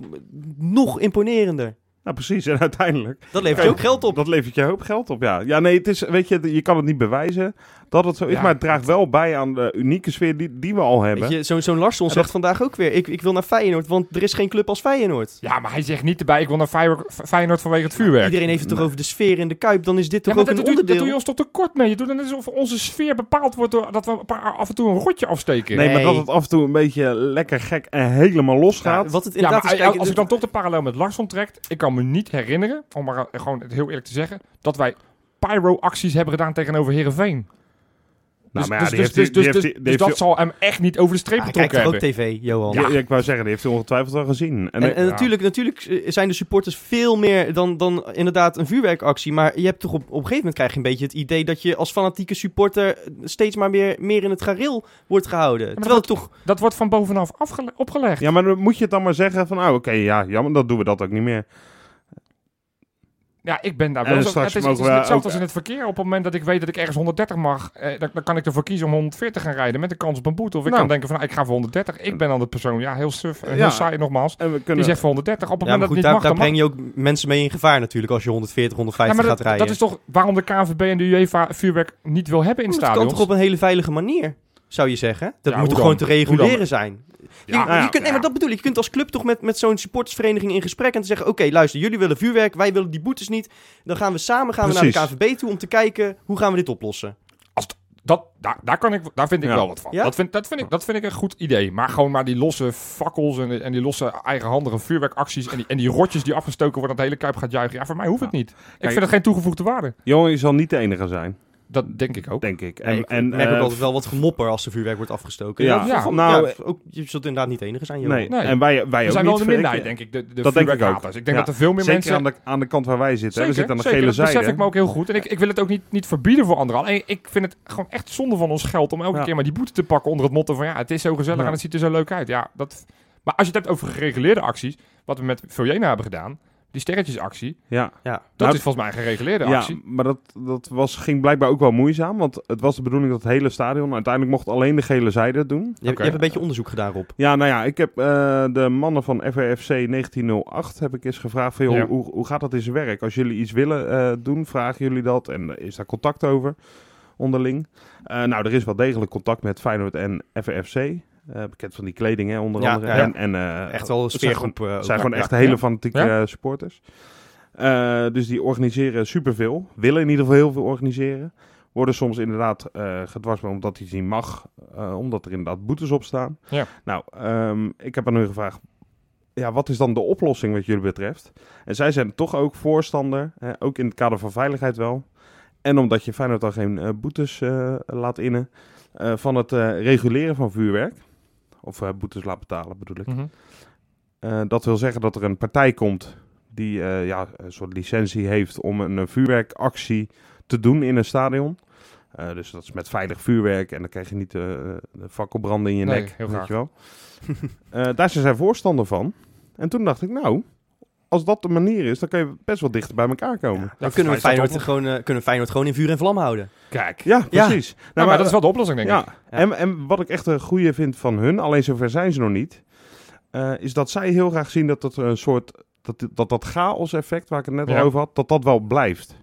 nog imponerender. nou, precies, en uiteindelijk. Dat levert je ook geld op. Dat levert je hoop geld op, ja. Ja, nee, het is, weet je, je kan het niet bewijzen dat het zo is, Ja. maar het draagt wel bij aan de unieke sfeer die, die we al hebben. Weet je, zo'n zo'n Larsson zegt vandaag ook weer, ik, ik wil naar Feyenoord, want er is geen club als Feyenoord. Ja, maar hij zegt niet erbij, ik wil naar Feyenoord, Feyenoord vanwege het vuurwerk. Iedereen heeft het toch over de sfeer in de Kuip, dan is dit Ja, toch maar ook dat, een doe, dat onderdeel. doe je ons toch tekort mee. Je doet dan alsof onze sfeer bepaald wordt door dat we een paar- af en toe een rotje afsteken. Nee, maar dat het af en toe een beetje lekker gek en helemaal los Ja, gaat. wat het Ja, inderdaad maar is, kijk, als ik dan toch de parallel met Larsson trekt, ik kan me niet herinneren, om maar gewoon het heel eerlijk te zeggen, dat wij pyro-acties hebben gedaan tegenover Herenveen. Nou, dus maar ja, dus, die dus, heeft dus, die- dus, dus, dat zal hem echt niet over de streep Ah, hij kijkt getrokken toch ook hebben. tv, Johan. Ja, ja, ik wou zeggen, die heeft hij ongetwijfeld wel gezien. En, En, en Ja. natuurlijk, natuurlijk eh, zijn de supporters veel meer dan, dan inderdaad een vuurwerkactie. Maar je hebt toch op, op een gegeven moment krijg je een beetje het idee dat je als fanatieke supporter steeds maar meer, meer in het gareel wordt gehouden. Terwijl het toch... Dat wordt van bovenaf opgelegd. ja, maar dan moet je het dan maar zeggen van, oh, oké, ja, jammer, dan doen we dat ook niet meer. Ja, ik ben daar En wel zo. straks Het is, het is we hetzelfde ook- als in het verkeer. Op het moment dat ik weet dat ik ergens 130 mag, eh, dan, dan kan ik ervoor kiezen om 140 gaan rijden met een kans op een boete. Of ik Nou. kan denken van, nou, ik ga voor 130. Ik ben dan de persoon, ja, heel suf en Ja. heel saai nogmaals. En we Die kunnen... zegt voor 130. Op het Ja, maar moment goed, dat daar, het daar niet mag, dan breng je ook mensen mee in gevaar natuurlijk als je 140, Ja, 150 maar gaat dat, rijden. dat is toch waarom de KNVB en de UEFA vuurwerk niet wil hebben in dat kan stadions? toch op een hele veilige manier, zou je zeggen? Dat Ja, moet toch gewoon te reguleren zijn? Je, Ja, je nou ja, kunt, nee, maar dat bedoel ik. Je kunt als club toch met, met zo'n supportersvereniging in gesprek en te zeggen: Oké, luister, jullie willen vuurwerk, wij willen die boetes niet. Dan gaan we samen gaan we naar de KVB toe om te kijken hoe gaan we dit oplossen. Dat, daar, daar, kan ik, daar vind ik Ja. wel wat van. Ja? Dat, vind, dat, vind ik, dat vind ik een goed idee. Maar gewoon maar die losse fakkels en, en die losse eigenhandige vuurwerkacties... En die, en die rotjes die afgestoken worden, dat de hele Kuip gaat juichen. Ja, voor mij hoeft het niet. Ik vind het geen toegevoegde waarde. Jongen, je zal niet de enige zijn, Dat denk ik ook. denk ik. En, ik en, merk ook eh, altijd wel wat gemopper als er vuurwerk wordt afgestoken. Ja, ja, van- nou, ja, ook, je zult inderdaad niet de enige zijn, joh. Nee, Nee. en wij, wij We ook zijn wel de minderheid, Ik- denk ik, de, de Dat denk ik ook. Ik denk Ja. dat er veel meer Zeker mensen... aan de, aan de kant waar wij zitten. we zitten aan de zeker, gele dat zijde. besef ik me ook heel goed. En ik, ik wil het ook niet, niet verbieden voor anderen. Alleen ik vind het gewoon echt zonde van ons geld om elke Ja. keer maar die boete te pakken onder het motto van ja, het is zo gezellig Ja. en het ziet er zo leuk uit. Ja, dat... Maar als je het hebt over gereguleerde acties, wat we met Vojena hebben gedaan, die sterretjesactie, Ja, Ja. dat Nou, is volgens mij een gereguleerde ja actie. maar dat, dat was, ging blijkbaar ook wel moeizaam. Want het was de bedoeling dat het hele stadion... Uiteindelijk mocht alleen de gele zijde het doen. Je, je hebt een beetje onderzoek gedaan, Rob. Ja, nou ja, ik heb eh, de mannen van FRFC 1908 heb ik eens gevraagd van, joh, Ja. hoe, hoe gaat dat in zijn werk? Als jullie iets willen eh, doen, vragen jullie dat? En is daar contact over onderling? Eh, nou, er is wel degelijk contact met Feyenoord en FRFC. Eh, bekend van die kleding, hè, onder Ja, andere. ja. En, en, eh, Echt wel een het zijn sfeergroep. eh, Het ook. zijn gewoon Ja. echt hele Ja. fanatieke Ja. eh, supporters. Eh, dus die organiseren superveel. Willen in ieder geval heel veel organiseren. Worden soms inderdaad eh gedwarsboomd omdat iets niet mag. eh, omdat er inderdaad boetes op staan. Ja. Nou, ehm, ik heb aan hun gevraagd. Ja, wat is dan de oplossing wat jullie betreft? En zij zijn toch ook voorstander. eh, ook in het kader van veiligheid wel. En omdat je Feyenoord dan geen eh, boetes eh, laat innen. eh, van het eh, reguleren van vuurwerk. Of eh, boetes laat betalen bedoel ik. Mhm. Eh, dat wil zeggen dat er een partij komt die eh, ja, een soort licentie heeft om een, vuurwerkactie te doen in een stadion. Dus dat is met veilig vuurwerk en dan krijg je niet eh, de fakkelbranden in je Nee, nek. heel weet graag. je wel. Daar zijn zij voorstander van. En toen dacht ik, nou, als dat de manier is, dan kun je best wel dichter bij elkaar komen. Ja, Dan kunnen we, Feyenoord dat gewoon, eh, kunnen we Feyenoord gewoon in vuur en vlam houden. Kijk. precies. Nou, Nou, maar dat is wel de oplossing, denk ja. ik. Ja. En, en wat ik echt een goede vind van hun, alleen zover zijn ze nog niet, eh, is dat zij heel graag zien dat het een soort dat dat, dat chaos-effect waar ik het net Ja. al over had, dat dat wel blijft.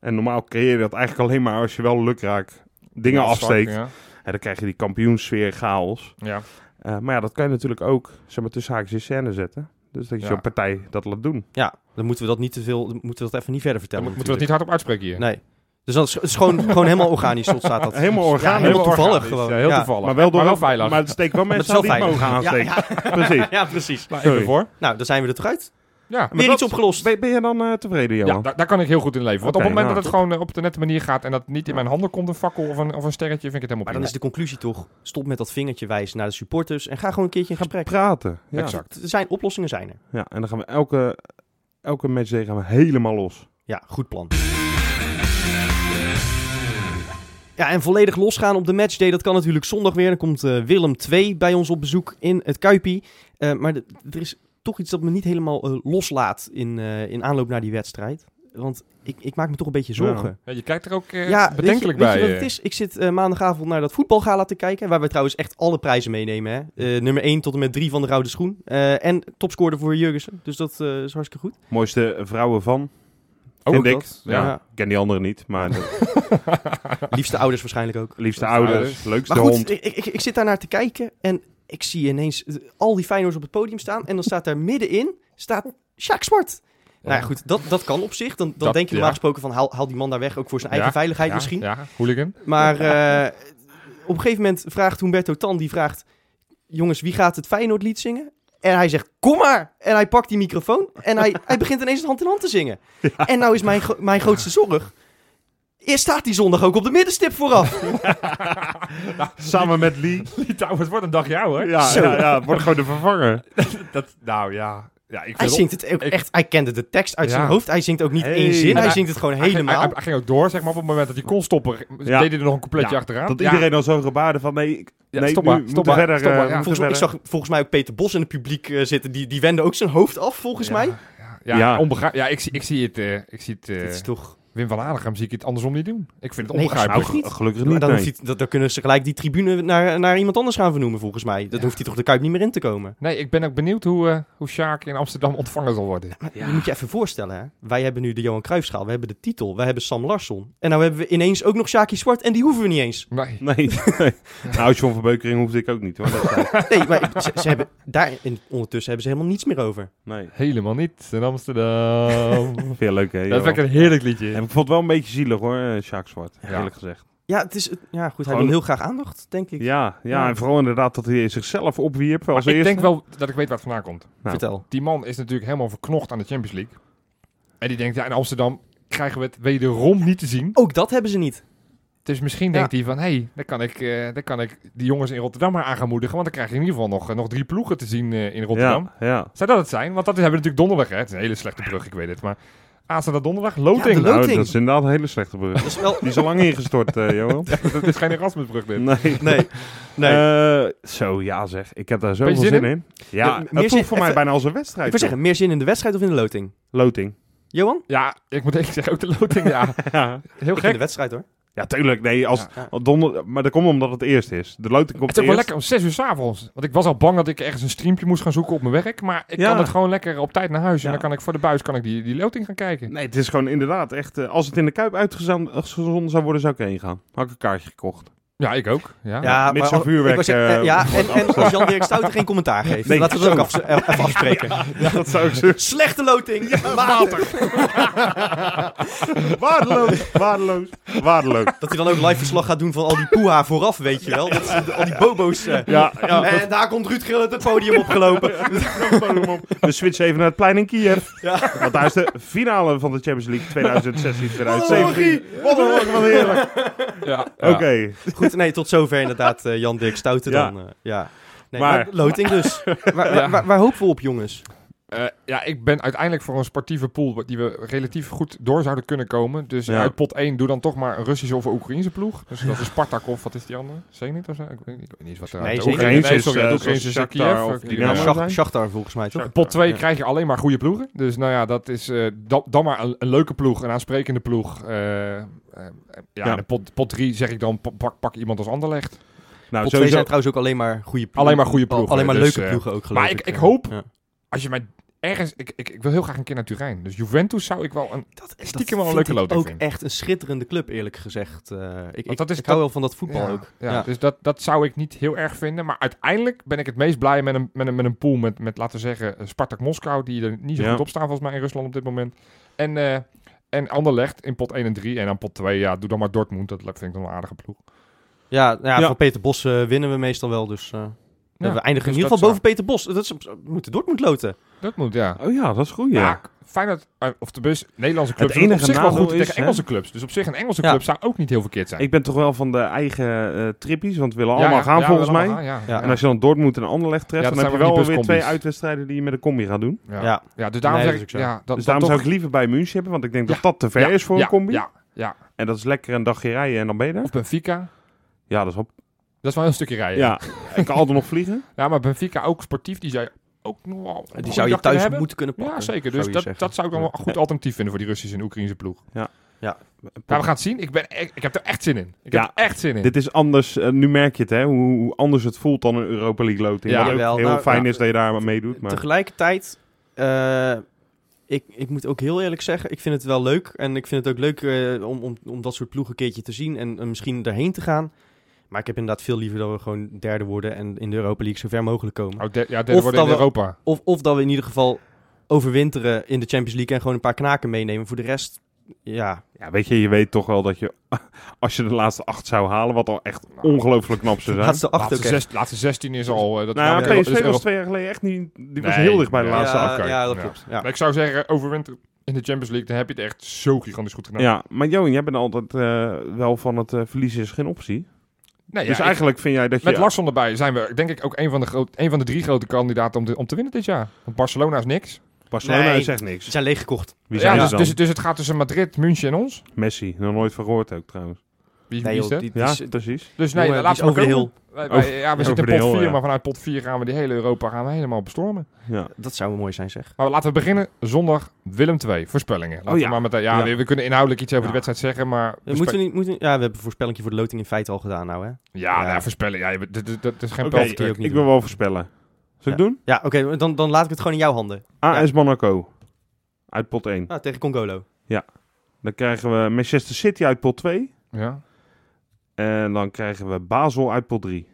En normaal creëer je dat eigenlijk alleen maar als je wel lukraak dingen Ja, afsteekt. zwak, En dan krijg je die kampioensfeer chaos. Ja. ja. Eh, maar ja, dat kan je natuurlijk ook zeg maar, tussen haakjes in scène zetten. Dus dat je Ja. zo'n partij dat laat doen. Ja, dan moeten we dat niet te veel, dan moeten we dat even niet verder Dan vertellen. mo- moeten we het niet hardop uitspreken hier. Nee. Dus dat is, het is gewoon, gewoon helemaal organisch, tot staat dat. Helemaal Ja, organisch. helemaal toevallig organisch, gewoon. Ja, heel Ja. toevallig. Maar wel, door maar wel veilig. Maar het steekt wel mensen die het mogen aansteken. Precies. Ja, precies. Ben Sorry. voor. Nou, dan zijn we er toch uit. Ja. Maar Weer dat- iets opgelost. Ben, ben je dan eh, tevreden, Ja, Johan? daar, daar kan ik heel goed in leven. Want op het moment nou, dat het gewoon eh, op de nette manier gaat en dat niet in mijn handen komt, een fakkel of een, of een sterretje, vind ik het helemaal Maar dan prima. is de conclusie toch, stop met dat vingertje wijzen naar de supporters en ga gewoon een keertje in gesprek. Praten. Ja. Exact. Er zijn oplossingen zijn er. Ja, en dan gaan we elke, elke matchday gaan we helemaal los. Ja, goed plan. Ja, en volledig losgaan op de matchday, dat kan natuurlijk zondag weer. Dan komt eh, Willem 2 bij ons op bezoek in het Kuipie. Eh, maar de- er is toch iets dat me niet helemaal eh, loslaat in, eh, in aanloop naar die wedstrijd. Want ik, ik maak me toch een beetje zorgen. Ja, je kijkt er ook eh, Ja, weet je- bedenkelijk weet je, bij. wat het is? Ik zit maandagavond naar dat voetbalgala te kijken. Waar we trouwens echt alle prijzen meenemen. Hè? Eh, nummer 1 tot en met 3 van de Rode Schoen. Eh, en topscorer voor Jurgensen. Dus dat eh, is hartstikke goed. Mooiste vrouwen van. Ook vind ik. dat. Ja. Ja. Ik ken die anderen niet, maar de Liefste ouders waarschijnlijk ook. liefste Liefste ouders, ouders. leukste Maar goed, hond. ik, ik, ik zit daar naar te kijken. En ik zie ineens eh, al die Feyenoords op het podium staan. En dan staat daar middenin staat Sjaak Zwart. Nou ja, goed, dat, dat kan op zich. Dan, dan Dat- denk je normaal ja. gesproken van haal, haal die man daar weg. Ook voor zijn Ja, eigen veiligheid misschien. Ja, hooligan. Maar eh, op een gegeven moment vraagt Humberto Tan, die vraagt... Jongens, wie gaat het Feyenoord-lied zingen? En hij zegt, kom maar! En hij pakt die microfoon en hij, hij begint ineens het hand in hand te zingen. En nou is mijn, mijn grootste zorg... Eerst staat die zondag ook op de middenstip vooraf. Samen met Lee. Nou, het wordt een dag jou, hoor. Ja, Zo. ja, ja, het wordt gewoon de vervanger. Dat, nou ja. ja ik Hij zingt het ook ik- echt... Hij kende de tekst uit Ja. zijn hoofd. Hij zingt ook niet Hey. één zin. Hij hij- zingt het gewoon Hij helemaal. Hij, hij ging ook door, zeg maar, op het moment dat hij kon stoppen, Ja. deed hij er nog een coupletje Ja, achteraan. Dat Ja. iedereen al zo gebaarde van nee, ik- Ja, nee stop maar, stop maar, verder. stop maar, eh, moeten Volgens mij, ik zag volgens mij ook Peter Bos in het publiek eh, zitten. Die, die wende ook zijn hoofd af, volgens mij. Ja, ja, Ja. onbegrijp- ja ik, zie, ik zie het, eh, ik zie het Dit is toch... Wim van Aardigem zie ik het andersom niet doen. Ik vind het onbegrijpelijk. Nou, gelukkig Maar niet. dan, nee. hoeft hij, dat, dan kunnen ze gelijk die tribune naar, naar iemand anders gaan vernoemen, volgens mij. Dan Ja. hoeft hij toch de Kuip niet meer in te komen. Nee, ik ben ook benieuwd hoe, eh hoe Sjaak in Amsterdam ontvangen zal worden. Ja. Je moet je even voorstellen, hè. Wij hebben nu de Johan Cruijffschaal, we hebben de titel, we hebben Sam Larsson. En nou hebben we ineens ook nog Shaki Zwart en die hoeven we niet eens. Nee. Nee, nee. Nou, John van Beukering hoefde ik ook niet hoor. Nee, maar ze, ze hebben, daar in, ondertussen hebben ze helemaal niets meer over. Nee. Helemaal niet in Amsterdam. Veel leuk hè. dat vind ik een heerlijk liedje. En ik vond het wel een beetje zielig hoor, eh, Sjaak Zwart. Ja. Eerlijk gezegd. Ja, het is, ja goed, hij wil heel graag aandacht, denk ik. Ja, ja, Ja. en vooral inderdaad dat hij zichzelf opwierp als Maar ik eerste. denk wel dat ik weet waar het vandaan komt. Nou. Vertel. Die man is natuurlijk helemaal verknocht aan de Champions League. En die denkt, ja, in Amsterdam krijgen we het wederom niet te zien. Ook dat hebben ze niet. Dus misschien Ja. denkt hij van, hé, hey, dan, kan ik, eh, dan kan ik die jongens in Rotterdam maar aan gaan moedigen. Want dan krijg je in ieder geval nog, eh, nog drie ploegen te zien eh, in Rotterdam. Ja, ja. Zou dat het zijn? Want dat hebben we natuurlijk donderdag, hè. Het is een hele slechte brug, ik weet het. Maar aanstaande donderdag, Ja, loting. Nou, Loting. dat is inderdaad een hele slechte brug. Dat is wel... Die is al lang ingestort, eh Johan. dat is geen Erasmusbrug dit. Nee. Nee. Nee. Eh, zo, ja zeg. Ik heb daar zoveel zin zin in. Ja, Ja, het meer zin- voor mij bijna als een ik wedstrijd. wil zeggen, meer zin in de wedstrijd of in de loting? Loting. Johan? Ja, ik moet even zeggen, ook de loting, ja. Ja. Heel Ik in de gek. wedstrijd hoor. Ja, tuurlijk. Nee, als, Ja. donder, maar dat komt omdat het eerst is. De loting komt Het is wel lekker om 6 uur 's avonds. Want ik was al bang dat ik ergens een streampje moest gaan zoeken op mijn werk. Maar ik Ja. kan het gewoon lekker op tijd naar huis. En dan kan ik voor de buis kan ik die, die loting gaan kijken. Nee, het is gewoon inderdaad echt... eh, als het in de Kuip uitgezonden zou worden, zou ik erheen gaan. Had ik een kaartje gekocht. Ja, ik ook. Ja. Ja, maar- zo'n vuurwerk, zeggen, eh, eh, ja, en, en als Jan-Dirk Stouten geen commentaar geeft. Nee, laten we dat ook af, eh, even afspreken. Ja, dat zou ik zo... Slechte loting. water. waardeloos, waardeloos, waardeloos. Dat hij dan ook live verslag gaat doen van al die poeha vooraf, weet je wel. Dat ze- al die bobo's. eh. Ja, ja. en daar komt Ruud Gullit het podium opgelopen. We switchen even naar het plein in Kiev. Ja. Want daar is de finale van de Champions League 2016-2017. Wat een heerlijk. Ja. Oké. Goed, nee, tot zover inderdaad eh, Jan-Dirk Stouten Ja. dan. eh, ja. Nee, Maar- maar, loting dus. waar, waar, Ja. waar, waar hopen we op, jongens? Eh, ja, ik ben uiteindelijk voor een sportieve pool die we relatief goed door zouden kunnen komen. Dus Ja. uit pot 1 doe dan toch maar een Russische of een Oekraïnse ploeg. Dus dat is Spartak of wat is die andere? Zenit of zo? Ik weet, ik weet niet wat er Nee, uit- Zenit. Oekraïnse Nee, is, sorry, eh, Oekraïnse is Kiev. Shakhtar of Schachtar volgens mij, toch? Pot 2 Ja. krijg je alleen maar goede ploegen. Dus nou ja, dat is eh, dan, dan maar een, een leuke ploeg, een aansprekende ploeg. Eh, eh, ja, Ja. en pot, pot 3 zeg ik dan, pa- pak, pak iemand als Anderlecht. Nou, Pot 2 sowieso. zijn trouwens ook alleen maar goede ploegen. Alleen maar goede ploegen, Alleen maar dus, leuke eh, ploegen ook, geloof maar ik. ik- ik hoop- Ja. Als je mij ergens... Ik, ik, ik wil heel graag een keer naar Turijn. Dus Juventus zou ik wel een... Dat, Stiekem wel een leuke loting ook vinden. echt een schitterende club, eerlijk gezegd. Eh, ik, ik, dat is- ik hou dat- wel van dat voetbal ja, ook. Ja, Ja. Dus dat, dat zou ik niet heel erg vinden. Maar uiteindelijk ben ik het meest blij met een, met een, met een pool met, met, laten we zeggen, Spartak Moskou. Die er niet zo Ja. goed op staan volgens mij in Rusland op dit moment. En, eh en Anderlecht in pot 1 en 3. En dan pot 2, ja, doe dan maar Dortmund. Dat vind ik dan een aardige ploeg. Ja, nou ja, Ja. van Peter Bos winnen we meestal wel. Dus we eindigen in dus ieder dat geval boven Peter Bos. Dat is, we moeten Dortmund loten. Dortmund, ja. Oh ja, dat is goed, Ja, ja. fijn dat, eh, of tenminste, Nederlandse clubs enige doen op zich wel goed is, tegen hè? Engelse clubs. Dus op zich een Engelse Ja. club zou ook niet heel verkeerd zijn. Ik ben toch wel van de eigen eh trippies, want we willen allemaal ja, gaan ja, volgens mij. gaan, ja. Ja. En als je dan Dortmund en Anderlecht treft, Ja, dan dat heb je wel weer twee uitwedstrijden die je met een combi gaat doen. Ja. Ja. Ja, dus daarom Nee, zeg dat ik, ja, dat, dus dat daarom toch- zou ik liever bij München hebben, want ik denk Ja. dat dat te ver Ja, is voor ja, een combi. Ja, ja. En dat is lekker een dagje rijden en dan ben je er. Of Benfica. Ja, dat is op. Dat is wel een stukje rijden. Ja, ik kan altijd nog vliegen. Ja, maar Benfica ook sportief. Die zei ook nog wel... een Die zou je thuis hebben. moeten kunnen pakken. Ja, zeker. Dus dat, zeggen. dat zou ik dan wel een goed alternatief vinden voor die Russische en Oekraïnse ploeg. Ja. Ja, we gaan het zien. Ik, ben, ik, ik heb er echt zin in. Ik Ja, heb er echt zin in. Dit is anders, eh, nu merk je het, hè, hoe, hoe anders het voelt dan een Europa League loting. Ja, Wat ook jawel. heel Nou, fijn ja. is dat je daar meedoet. Maar... Tegelijkertijd, eh, ik, ik moet ook heel eerlijk zeggen, ik vind het wel leuk. En ik vind het ook leuk eh, om, om, om dat soort ploegen een keertje te zien en, en misschien daarheen te gaan. Maar ik heb inderdaad veel liever dat we gewoon derde worden en in de Europa League zo ver mogelijk komen. Oh, de, ja, derde Of worden in dat we- Europa. Of, of dat we in ieder geval overwinteren in de Champions League en gewoon een paar knaken meenemen. Voor de rest, ja, Ja, weet je, je weet toch wel dat je, als je de laatste acht zou halen, wat al echt ongelooflijk knap zou zijn. laatste acht Laatste, zes, laatste 16 is al... eh, dat, Nou, nou, PSV is was twee jaar geleden echt niet, die was Nee, heel dicht bij de ja. laatste ja, acht. ja, dat Ja. klopt. Ja. Maar ik zou zeggen, overwinter in de Champions League, dan heb je het echt zo gigantisch goed gedaan. Ja, maar Johan, jij bent altijd eh, wel van het eh, verliezen is geen optie. Nee, dus ja, ik- eigenlijk vind jij dat je... met Larsson erbij zijn we denk ik ook een van de, groot, een van de drie grote kandidaten om te, om te winnen dit jaar. Want Barcelona is niks. Barcelona Nee. zegt Ze niks. zijn leeggekocht. Wie Ja, zijn dus, ze dan? dus, dus het gaat tussen Madrid, München en ons. Messi, nog nooit van gehoord ook trouwens. Wie, Nee, wie is joh, dat? die- die Ja, is- precies. Dus nee, jongen, laten we over de komen. hill. Wij- wij- Over- ja, we zitten in pot hill, 4, ja. maar vanuit pot 4 gaan we die hele Europa gaan we helemaal bestormen. Ja. Dat zou mooi zijn, zeg. Maar laten we beginnen. Zondag Willem 2, voorspellingen. Laten Oh ja. we maar meteen, ja, Ja. We, we kunnen inhoudelijk iets over Ja. de wedstrijd zeggen, maar... Moeten we niet, moeten, ja, we hebben een voorspellingje voor de loting in feite al gedaan nou, hè? Ja, Ja. nou ja, voorspellen. Ja, dat, is geen okay, ik doen. wil wel voorspellen. Zal ik doen? Ja, oké, dan, dan laat ik het gewoon in jouw handen. AS Monaco. Uit pot 1. Ah, tegen Congolo. Dan krijgen we Manchester City uit pot 2. Ja. En dan krijgen we Basel uit pot 3.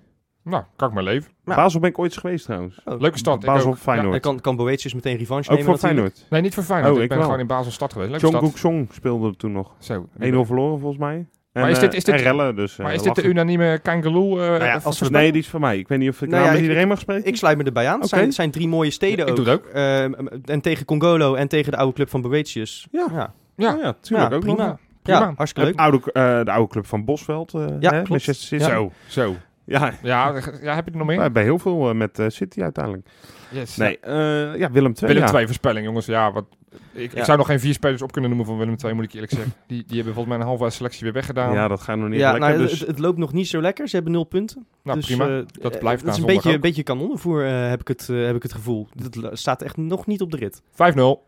Nou, kan ik maar leven. Ja. Basel ben ik ooit eens geweest trouwens. Oh. Leuke stad. ik Basel ook. Feyenoord. Dan kan, kan Boetius meteen revanche Ook nemen voor natuurlijk. Feyenoord. Nee, niet voor Feyenoord. Oh, ik ik ben wel. gewoon in Basel stad geweest. Leuke. Kook Song speelde toen nog. 1-0 Zo. verloren volgens mij. En, Maar is dit- is dit- eh, en rellen, dus... Maar eh, is dit de unanieme Kangaloo? eh, ja, of- als we- of- Nee, die is van mij. Ik weet niet of ik Nou ja, namens ik- iedereen mag spreken. Ik sluit me erbij aan. Het Oké. zijn, zijn drie mooie steden Ik ook. doe het ook. Ehm, en tegen Congolo en tegen de oude club van Boetius. Ja. ja. Ja, ja, tuurlijk Ja, ook prima. Prima. Ja, hartstikke De leuk. oude, eh, de oude club van Bosveld. eh, Ja, hè, klopt. Manchester City. Zo, zo. Ja, Ja, ja, heb je er nog meer? hebben heel veel eh, met eh, City uiteindelijk. Yes. Nee, eh, ja, Willem II. Willem ja. 2 voorspelling, jongens. Ja, wat, ik, Ja. ik zou nog geen vier spelers op kunnen noemen van Willem 2, moet ik eerlijk zeggen. Die, die hebben volgens mij een halve selectie weer weggedaan. Ja, dat gaat nog niet Ja, lekker. nou, dus het, het loopt nog niet zo lekker. Ze hebben nul punten. nou, dus, prima. eh, Dat blijft Het is een beetje, een beetje kanonnenvoer, eh, heb, ik het, eh, heb ik het gevoel. Het la- staat echt nog niet op de rit. 5-0.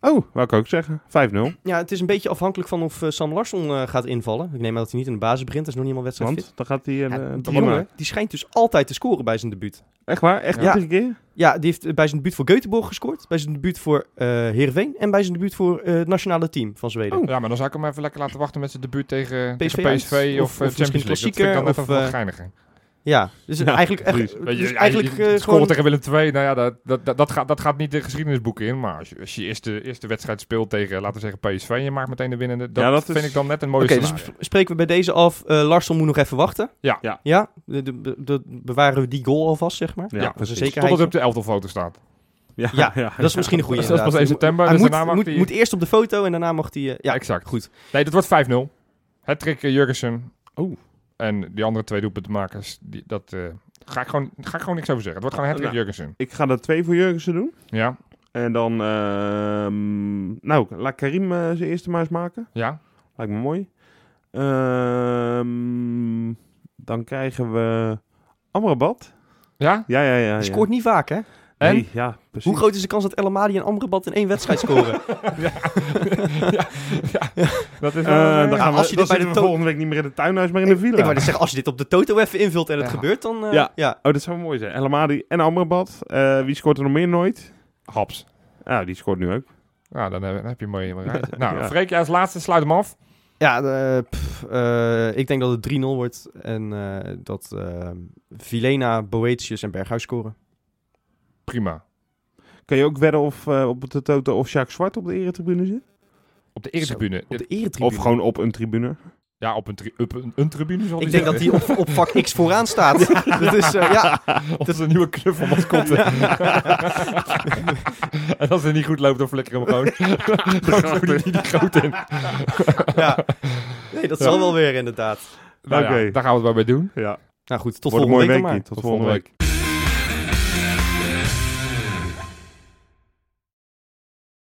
Oh, wou ik ook zeggen. 5-0. Ja, het is een beetje afhankelijk van of eh, Sam Larsson eh, gaat invallen. Ik neem aan dat hij niet in de basis begint. Dat is nog niet helemaal wedstrijd Want dan gaat hij... fit. Ja, die prima. jongen die schijnt dus altijd te scoren bij zijn debuut. Echt waar? Echt Ja. iedere keer? Ja, die heeft bij zijn debuut voor Göteborg gescoord. Bij zijn debuut voor eh Heerenveen. En bij zijn debuut voor eh, het nationale team van Zweden. Oh. Ja, maar dan zou ik hem even lekker laten wachten met zijn debuut tegen PSV tegen PSV uit. of, Of- of misschien Champions League. Dat vind ik dan of, even wel geiniger. Ja, dus Ja, eigenlijk, echt, dus je, eigenlijk je- eh, scoren gewoon... tegen Willem 2, nou ja, dat, dat, dat, dat, gaat, dat gaat niet de geschiedenisboeken in. Maar als je, als je eerste, eerste wedstrijd speelt tegen, laten we zeggen, PSV en je maakt meteen de winnende, dat, Ja, dat vind is- ik dan net een mooie Oké, dus spreken we bij deze af. eh Larsson moet nog even wachten. Ja. Ja. Ja, de, de, de- de- bewaren we die goal alvast, zeg maar. Ja, Ja, Dat is een precies. zekerheid. Totdat het op de elftalfoto staat. Ja, Ja, dat is misschien een goede. Dat is pas 1 inderdaad. september, Hij dus moet, daarna mag moet, hij- moet eerst op de foto en daarna mag hij... eh, Ja, ja, exact. goed. Nee, dat wordt 5-0. Het trick Jurgensen. Oh. En die andere twee doelpuntenmakers, die, dat eh, ga, ik gewoon, ga ik gewoon niks over zeggen. Het wordt gewoon het trick Nou. Jurgensen. Ik ga er twee voor Jurgensen doen. Ja, En dan... ehm, nou, laat Karim eh, zijn eerste maar eens maken. ja. Lijkt me mooi. Ehm, dan krijgen we Amrabat. Ja? Ja, ja, ja. ja. Scoort niet vaak, hè? En? Nee, ja, precies. Hoe groot is de kans dat El Amadi en Amrabat in één wedstrijd scoren? Dat is Eh, wel, dan gaan we, als je dan dit bij de we volgende week niet meer in het tuinhuis, maar in de ik villa. wou net zeggen, als je dit op de toto even invult en het Ja. gebeurt, dan... eh, Ja. ja. Oh, dat zou mooi zijn. El Amadi en Amrabat. Eh, wie scoort er nog meer nooit? Haps. Nou, die scoort nu ook. Nou, dan heb, dan heb je een mooie. Nou, Ja. Freek, jij als laatste, sluit hem af. Ja, pff, ik denk dat het 3-0 wordt en eh, dat eh Vilena, Boetius en Berghuis scoren. Prima. Kan je ook wedden of eh, op de Toto of Jacques Zwart op de eretribune zit? Op de eretribune. Op de eretribune. Of gewoon op een tribune? Ja, op een, tri- op een, een tribune zal Ik denk dat die op, op vak X vooraan staat. dat is, eh, ja. Dat is een nieuwe mascotte. en als het niet goed loopt, dan flikker hem gewoon. gewoon die, die groot in. ja. Nee, dat zal wel weer inderdaad. Nou ja, Oké. daar gaan we het wel bij doen. Ja. Nou goed, tot Wordt volgende week maar. Tot volgende week. week.